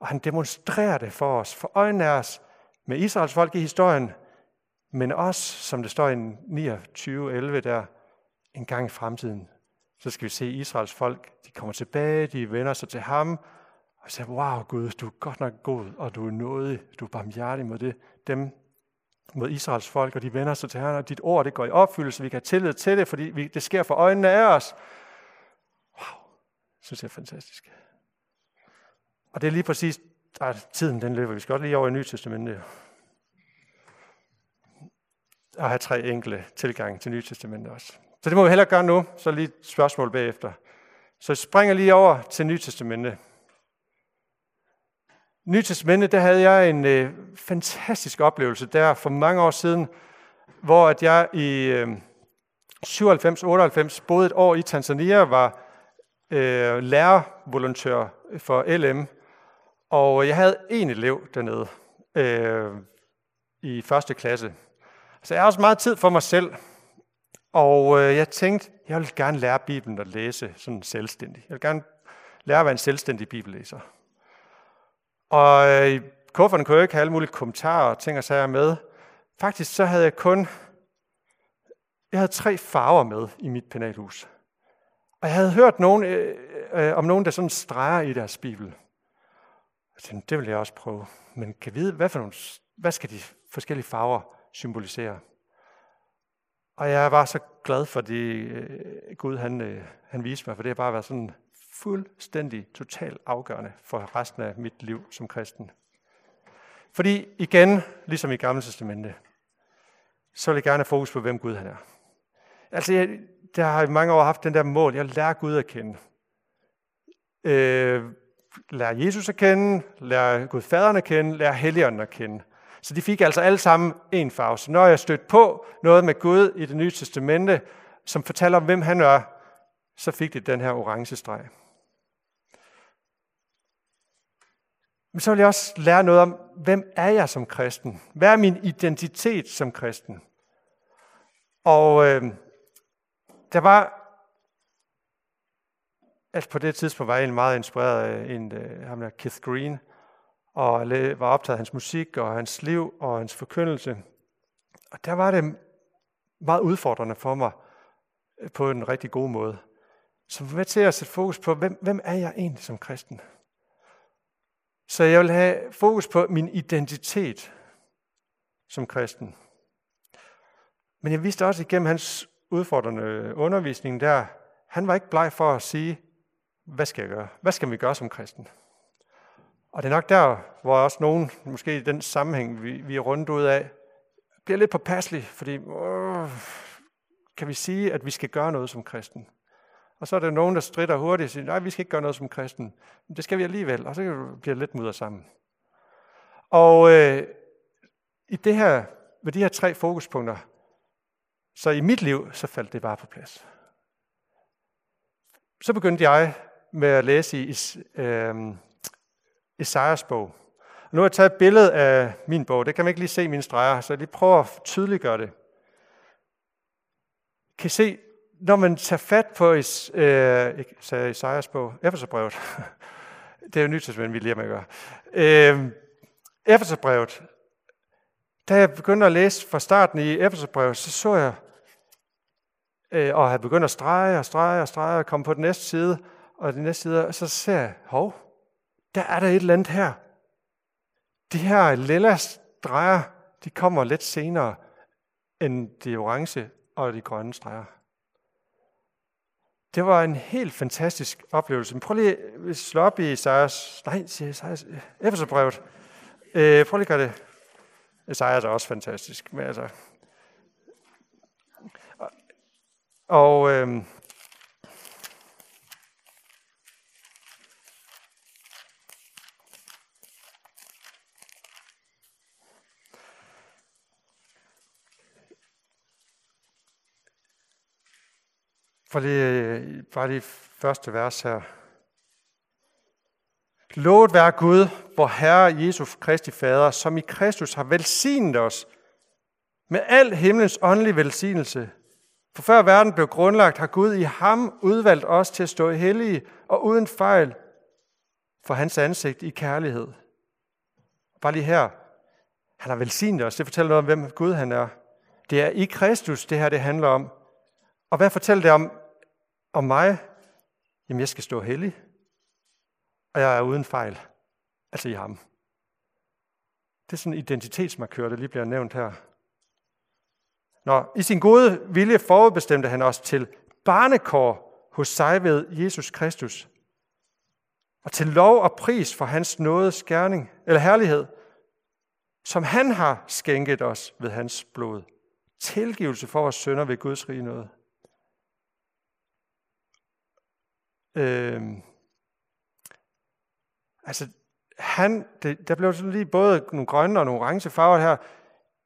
Og han demonstrerer det for os, for øjnene af os, med Israels folk i historien, men også, som det står i 29.11 der, en gang i fremtiden, så skal vi se Israels folk, de kommer tilbage, de vender sig til ham, og siger, wow Gud, du er godt nok god, og du er nådig, du er barmhjertig mod det, dem, mod Israels folk, og de vender sig til Herren, og dit ord, det går i opfyldelse, vi kan have tillid til det, fordi vi, det sker for øjnene af os. Wow, synes jeg er fantastisk. Og det er lige præcis, der tiden den løber, vi skal godt lige over i Nye Testamentet. Og have tre enkle tilgange til Nye Testamentet også. Så det må vi hellere gøre nu, så lige et spørgsmål bagefter. Så jeg springer lige over til Nye Testamentet. Nytestamentet, der havde jeg en øh, fantastisk oplevelse der for mange år siden, hvor at jeg i øh, 97-98 boede et år i Tanzania, var øh, lærervolontør for LM, og jeg havde en elev dernede øh, i første klasse. Så jeg har også meget tid for mig selv, og øh, jeg tænkte, jeg vil gerne lære Bibelen at læse sådan selvstændig. Jeg vil gerne lære at være en selvstændig bibellæser. Og øh, i kunne jeg ikke have alle mulige kommentarer og ting og sager med. Faktisk så havde jeg kun jeg havde tre farver med i mit penalhus. Og jeg havde hørt nogen, øh, øh, om nogen, der sådan streger i deres bibel. Jeg tænkte, det vil jeg også prøve. Men kan vide, hvad, for nogle, hvad skal de forskellige farver symbolisere? Og jeg var så glad for det, øh, Gud han, øh, han viste mig, for det har bare været sådan fuldstændig, totalt afgørende for resten af mit liv som kristen. Fordi igen, ligesom i Gamle Testamente, så vil jeg gerne have fokus på, hvem Gud han er. Altså, jeg, der har i mange år haft den der mål, jeg lærer Gud at kende. Øh, lærer Jesus at kende, lærer Gud faderen at kende, lærer Helligånden at kende. Så de fik altså alle sammen en farve. Så når jeg stødt på noget med Gud i det nye testamente, som fortæller om, hvem han er, så fik de den her orange streg. Men så vil jeg også lære noget om, hvem er jeg som kristen? Hvad er min identitet som kristen? Og øh, der var, altså på det tidspunkt var jeg meget inspireret af en, øh, ham der Keith Green, og var optaget af hans musik og hans liv og hans forkyndelse. Og der var det meget udfordrende for mig øh, på en rigtig god måde. Så var med til at sætte fokus på, hvem, hvem er jeg egentlig som kristen? Så jeg vil have fokus på min identitet som kristen. Men jeg vidste også igennem hans udfordrende undervisning der, han var ikke bleg for at sige, hvad skal jeg gøre? Hvad skal vi gøre som kristen? Og det er nok der, hvor også nogen, måske i den sammenhæng, vi, vi er rundt ud af, bliver lidt påpasselig, fordi øh, kan vi sige, at vi skal gøre noget som kristen? Og så er der nogen, der strider hurtigt og siger, nej, vi skal ikke gøre noget som kristen. Men det skal vi alligevel, og så bliver det lidt mudder sammen. Og øh, i det her, med de her tre fokuspunkter, så i mit liv, så faldt det bare på plads. Så begyndte jeg med at læse i øh, Esajas bog. Og nu har jeg taget et billede af min bog. Det kan man ikke lige se mine streger, så jeg lige prøver at tydeliggøre det. Kan I se, når man tager fat på is, øh, sagde Esajas bog, Efeserbrevet, det er jo nyt, vi lige med at gøre. Øh, Efeserbrevet, da jeg begyndte at læse fra starten i Efeserbrevet, så så jeg, øh, og havde begyndt at strege og strege og strege og komme på den næste side, og den næste side, og så ser jeg, hov, der er der et eller andet her. De her lilla streger, de kommer lidt senere end de orange og de grønne streger. Det var en helt fantastisk oplevelse. Men prøv lige at slå op i Isaias, nej, Isaias, Efeserbrevet. Øh, prøv lige at gøre det. Isaias er også fantastisk. Men altså, og øh, For det, bare det første vers her. Lovet være Gud, vor Herre Jesus Kristi Fader, som i Kristus har velsignet os med al himlens åndelige velsignelse. For før verden blev grundlagt, har Gud i ham udvalgt os til at stå hellige og uden fejl for hans ansigt i kærlighed. Bare lige her. Han har velsignet os. Det fortæller noget om, hvem Gud han er. Det er i Kristus, det her det handler om. Og hvad fortæller det om om mig? Jamen, jeg skal stå hellig. Og jeg er uden fejl. Altså i ham. Det er sådan en identitetsmarkør, der lige bliver nævnt her. Nå, i sin gode vilje forudbestemte han os til barnekår hos sig ved Jesus Kristus. Og til lov og pris for hans nåde skærning, eller herlighed, som han har skænket os ved hans blod. Tilgivelse for vores sønder ved Guds rige noget. Øh, altså, han, det, der blev sådan lige både nogle grønne og nogle orange farver her.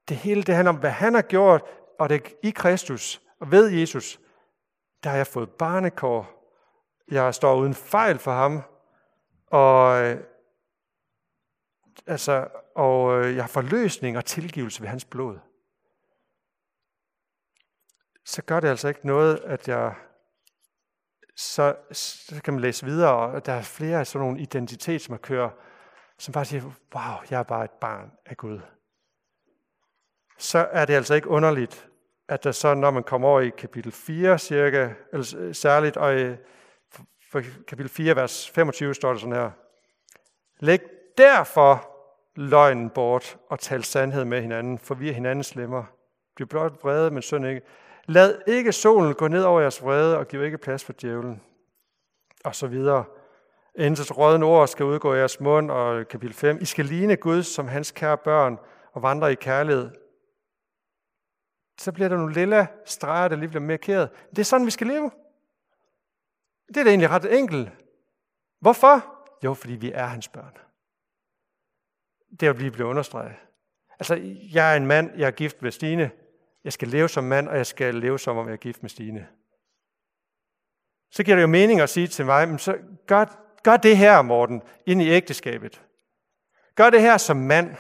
Det hele det handler om, hvad han har gjort, og det i Kristus og ved Jesus, der har jeg fået barnekår. Jeg står uden fejl for ham, og, øh, altså, og øh, jeg har forløsning og tilgivelse ved hans blod. Så gør det altså ikke noget, at jeg så, så kan man læse videre, og der er flere af sådan nogle identitetsmarkører, som bare siger, wow, jeg er bare et barn af Gud. Så er det altså ikke underligt, at der så, når man kommer over i kapitel 4 cirka, eller særligt, og i for kapitel 4, vers 25 står der sådan her, Læg derfor løgnen bort og tal sandhed med hinanden, for vi er hinandens lemmer. Bliv blot vrede, men synd ikke. Lad ikke solen gå ned over jeres vrede, og giv ikke plads for djævlen. Og så videre. Intet rådende ord skal udgå af jeres mund, og kapitel 5. I skal ligne Gud som hans kære børn, og vandre i kærlighed. Så bliver der nogle lille streger, der lige bliver markeret. Det er sådan, vi skal leve. Det er da egentlig ret enkelt. Hvorfor? Jo, fordi vi er hans børn. Det er jo lige blevet understreget. Altså, jeg er en mand, jeg er gift med Stine. Jeg skal leve som mand, og jeg skal leve som om jeg er gift med Stine. Så giver det jo mening at sige til mig, men så gør, gør det her, Morten, ind i ægteskabet. Gør det her som mand,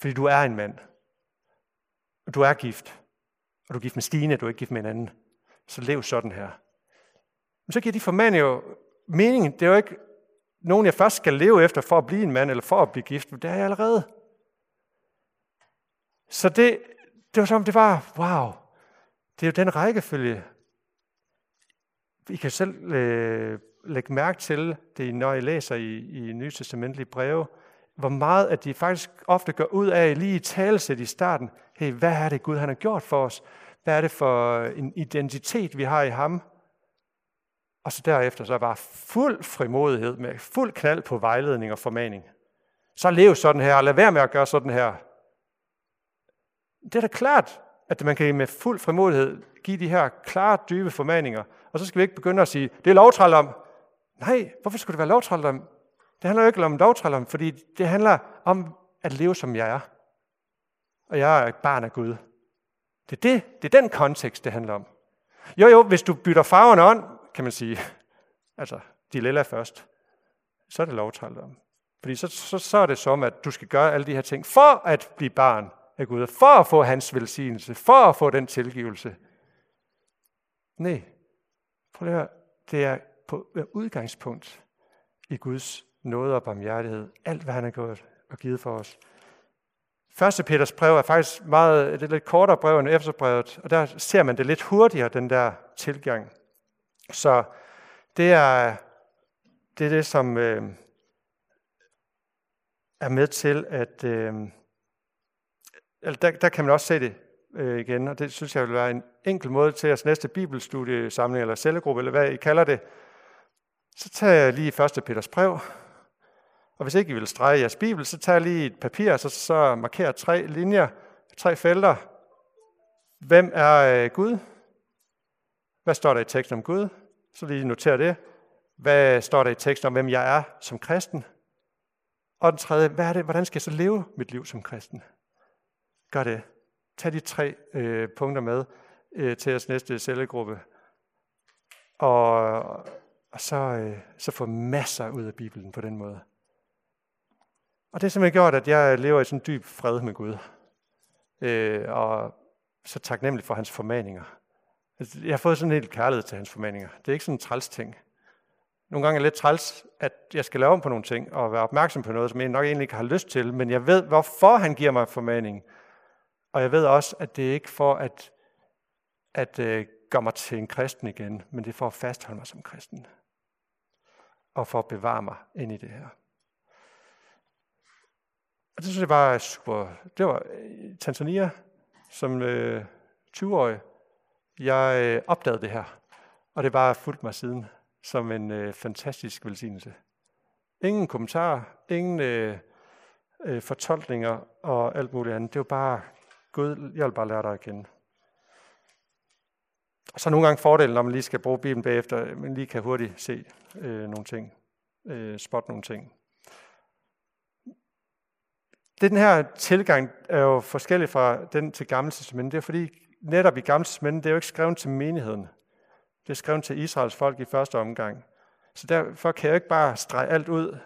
fordi du er en mand. Og du er gift. Og du er gift med Stine, du er ikke gift med en anden. Så lev sådan her. Men så giver de formand jo mening. Det er jo ikke nogen, jeg først skal leve efter for at blive en mand, eller for at blive gift. Det er jeg allerede. Så det, det var som, det var, wow, det er jo den rækkefølge. I kan selv øh, lægge mærke til det, når I læser i, i Nye Testamentlige breve, hvor meget at de faktisk ofte går ud af lige i talesæt i starten. Hey, hvad er det Gud han har gjort for os? Hvad er det for en identitet, vi har i ham? Og så derefter så er bare fuld frimodighed med fuld knald på vejledning og formaning. Så lev sådan her, og lad være med at gøre sådan her. Det er da klart, at man kan med fuld frimodighed give de her klare, dybe formaninger, og så skal vi ikke begynde at sige, det er lovtrældom. Nej, hvorfor skulle det være lovtrældom? Det handler jo ikke om lovtrældom, fordi det handler om at leve, som jeg er. Og jeg er et barn af Gud. Det er, det, det er den kontekst, det handler om. Jo, jo, hvis du bytter farverne on, kan man sige, altså de lilla først, så er det lovtrældom. Fordi så, så, så er det som, at du skal gøre alle de her ting for at blive barn af Gud, for at få hans velsignelse, for at få den tilgivelse. Nej, prøv at høre, det er på udgangspunkt i Guds nåde og barmhjertighed. Alt, hvad han har gjort og givet for os. Første Peters brev er faktisk meget, det er lidt kortere brev end Efterbrevet, og der ser man det lidt hurtigere, den der tilgang. Så det er det, er det som øh, er med til at... Øh, eller der, der kan man også se det øh, igen, og det synes jeg vil være en enkel måde til jeres næste bibelstudiesamling eller cellegruppe, eller hvad I kalder det. Så tager jeg lige 1. Peters brev, og hvis ikke I vil strege jeres bibel, så tager jeg lige et papir, og så, så markerer tre linjer, tre felter. Hvem er øh, Gud? Hvad står der i teksten om Gud? Så lige noter det. Hvad står der i teksten om, hvem jeg er som kristen? Og den tredje, hvad er det, hvordan skal jeg så leve mit liv som kristen? Gør det. Tag de tre øh, punkter med øh, til jeres næste cellegruppe. Og, og så, øh, så få masser ud af Bibelen på den måde. Og det har simpelthen gjort, at jeg lever i sådan en dyb fred med Gud. Øh, og så taknemmelig for hans formaninger. Altså, jeg har fået sådan en helt kærlighed til hans formaninger. Det er ikke sådan en træls ting. Nogle gange er det lidt træls, at jeg skal lave om på nogle ting, og være opmærksom på noget, som jeg nok egentlig ikke har lyst til, men jeg ved, hvorfor han giver mig formaning. Og jeg ved også, at det er ikke for at, at øh, gøre mig til en kristen igen, men det er for at fastholde mig som kristen. Og for at bevare mig ind i det her. Og det synes jeg var super. Det var øh, Tanzania, som øh, 20-årig, jeg øh, opdagede det her. Og det bare fulgt mig siden som en øh, fantastisk velsignelse. Ingen kommentarer, ingen øh, øh, fortolkninger og alt muligt andet. Det var bare, Gud, jeg vil bare lære dig at kende. Og så nogle gange fordelen, når man lige skal bruge Bibelen bagefter, man lige kan hurtigt se øh, nogle ting, øh, spotte nogle ting. Det, Den her tilgang er jo forskellig fra den til Gamle Testamentet. Det er fordi, netop i Gamle Testamentet, det er jo ikke skrevet til menigheden. Det er skrevet til Israels folk i første omgang. Så derfor kan jeg ikke bare strege alt ud.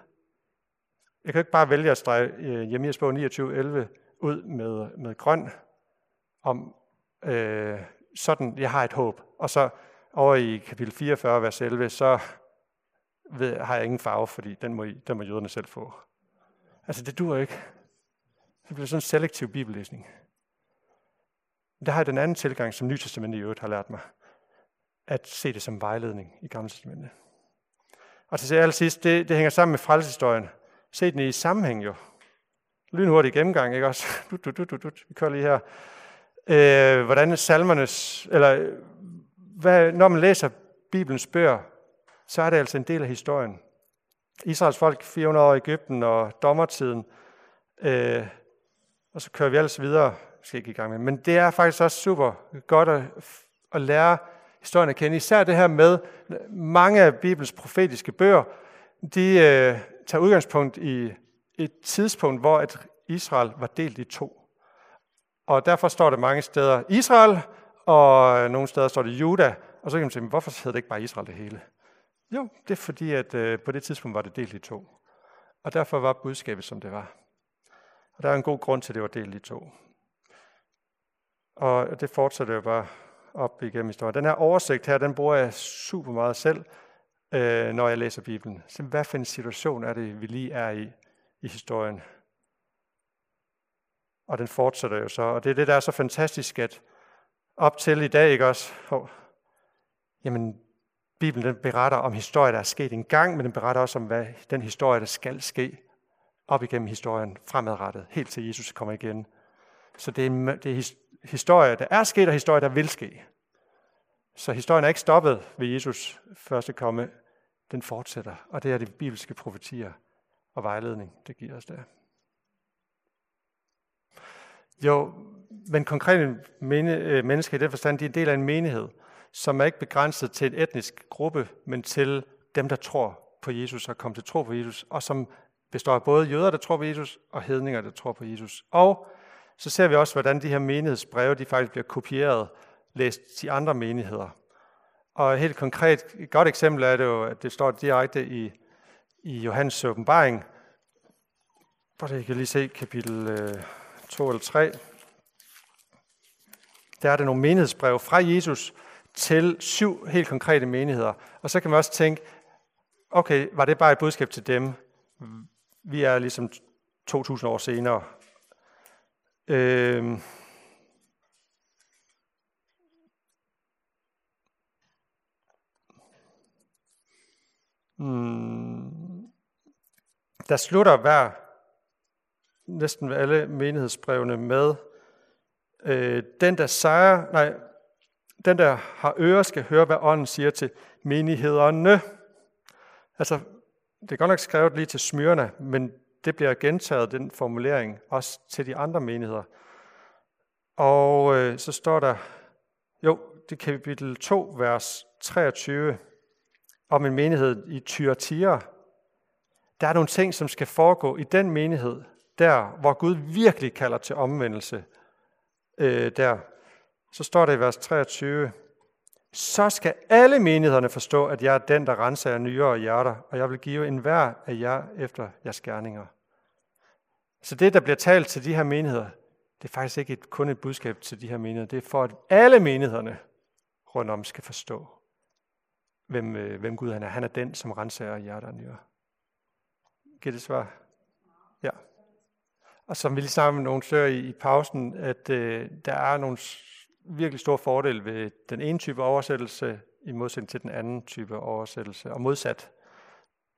Jeg kan ikke bare vælge at strege øh, Jeremias bog 29.11 ud med, med grøn, om øh, sådan, jeg har et håb. Og så over i kapitel 44, vers 11, så ved, har jeg ingen farve, fordi den må, den må jøderne selv få. Altså, det dur ikke. Det bliver sådan en selektiv bibellæsning. Der har jeg den anden tilgang, som Nytestamentet i øvrigt har lært mig. At se det som vejledning i Gamle Testamentet. Og til allersidst, det, det hænger sammen med frelseshistorien. Se den i sammenhæng jo. Lynhurtig gennemgang, ikke også? Dut, dut, dut, dut. Vi kører lige her. Øh, hvordan salmernes, eller hvad, når man læser Bibelens bøger, så er det altså en del af historien. Israels folk 400 år i Ægypten og dommertiden, øh, og så kører vi ellers videre. Jeg skal ikke i gang med. Men det er faktisk også super godt at, at lære historien at kende. Især det her med mange af Bibelens profetiske bøger, de øh, tager udgangspunkt i et tidspunkt, hvor at Israel var delt i to. Og derfor står det mange steder Israel, og nogle steder står det Juda. Og så kan man sige, hvorfor hedder det ikke bare Israel det hele? Jo, det er fordi, at øh, på det tidspunkt var det delt i to. Og derfor var budskabet, som det var. Og der er en god grund til, at det var delt i to. Og det fortsætter jo bare op igennem historien. Den her oversigt her, den bruger jeg super meget selv, øh, når jeg læser Bibelen. Så hvad for en situation er det, vi lige er i i historien? Og den fortsætter jo så. Og det er det, der er så fantastisk, at op til i dag, ikke også? Oh, jamen, Bibelen den beretter om historier, der er sket engang, men den beretter også om, hvad den historie, der skal ske op igennem historien fremadrettet, helt til Jesus kommer igen. Så det er, det er historie, der er sket, og historie, der vil ske. Så historien er ikke stoppet ved Jesus første komme. Den fortsætter, og det er de bibelske profetier og vejledning, det giver os der. Jo, men konkrete mene, øh, mennesker i den forstand, de er en del af en menighed, som er ikke begrænset til en etnisk gruppe, men til dem, der tror på Jesus og kommer til tro på Jesus, og som består af både jøder, der tror på Jesus, og hedninger, der tror på Jesus. Og så ser vi også, hvordan de her menighedsbreve, de faktisk bliver kopieret, læst til andre menigheder. Og helt konkret, et godt eksempel er det jo, at det står direkte i, i Johannes åbenbaring, hvor det kan lige se kapitel øh, 2 eller 3. Der er der nogle menighedsbrev fra Jesus til syv helt konkrete menigheder. Og så kan man også tænke, okay, var det bare et budskab til dem? Vi er ligesom 2000 år senere. Øhm. Hmm. Der slutter hver, næsten alle menighedsbrevene med, øh, den der sejrer, nej, den der har ører skal høre, hvad ånden siger til menighederne. Altså, det er godt nok skrevet lige til smyrene, men det bliver gentaget, den formulering, også til de andre menigheder. Og øh, så står der, jo, det er kapitel 2, vers 23, om en menighed i Thyatira. Der er nogle ting, som skal foregå i den menighed, der hvor Gud virkelig kalder til omvendelse. Øh, der. Så står det i vers 23, så skal alle menighederne forstå, at jeg er den, der renser jer nyere og hjerter, og jeg vil give en hver af jer efter jeres gerninger. Så det, der bliver talt til de her menigheder, det er faktisk ikke et, kun et budskab til de her menigheder. Det er for, at alle menighederne rundt om skal forstå, hvem, øh, hvem Gud han er. Han er den, som renser hjerter og nyere. Giver det svar? Ja. Og som vi lige snakkede med nogle søger i, i pausen, at øh, der er nogle virkelig store fordele ved den ene type oversættelse i modsætning til den anden type oversættelse, og modsat.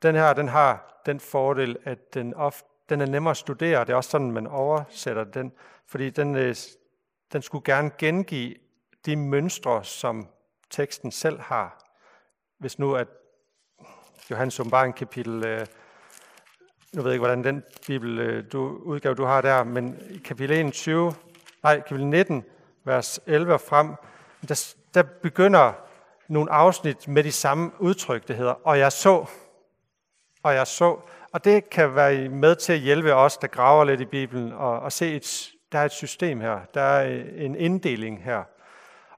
Den her, den har den fordel, at den, ofte, den er nemmere at studere. Det er også sådan, man oversætter den, fordi den, øh, den skulle gerne gengive de mønstre, som teksten selv har hvis nu at Johannes åbenbaring kapitel, øh, nu ved jeg ikke, hvordan den bibel øh, du, udgave du har der, men i kapitel 21, nej, kapitel 19, vers 11 og frem, der, der begynder nogle afsnit med de samme udtryk, det hedder, og jeg så, og jeg så. Og det kan være med til at hjælpe os, der graver lidt i Bibelen, og, og se, et, der er et system her, der er øh, en inddeling her.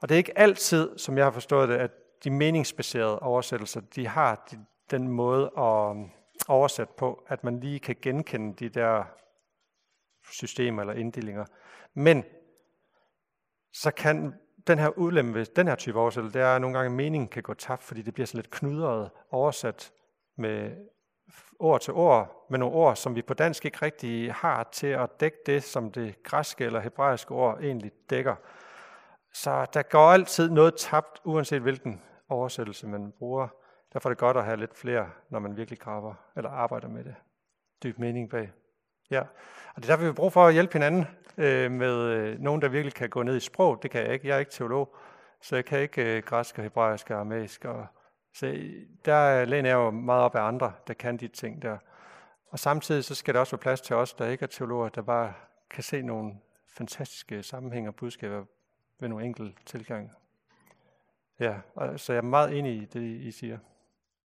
Og det er ikke altid, som jeg har forstået det, at de meningsbaserede oversættelser, de har de, den måde at oversat på, at man lige kan genkende de der systemer eller inddelinger. Men så kan den her ulempe ved den her type oversættelse, det er, at nogle gange meningen kan gå tabt, fordi det bliver sådan lidt knudret oversat med ord til ord, med nogle ord, som vi på dansk ikke rigtig har til at dække det, som det græske eller hebraiske ord egentlig dækker. Så der går altid noget tabt, uanset hvilken oversættelse, man bruger. Derfor er det godt at have lidt flere, når man virkelig graver eller arbejder med det. Dyb mening bag. Ja, og det er derfor, vi bruger for at hjælpe hinanden øh, med øh, nogen, der virkelig kan gå ned i sprog. Det kan jeg ikke. Jeg er ikke teolog, så jeg kan ikke øh, græsk og hebraisk og aramæisk. Og, så øh, der læner jeg jo meget op af andre, der kan de ting der. Og samtidig så skal der også være plads til os, der ikke er teologer, der bare kan se nogle fantastiske sammenhænge og budskaber ved nogle enkelte tilgang. Ja, så jeg er meget enig i det, I siger.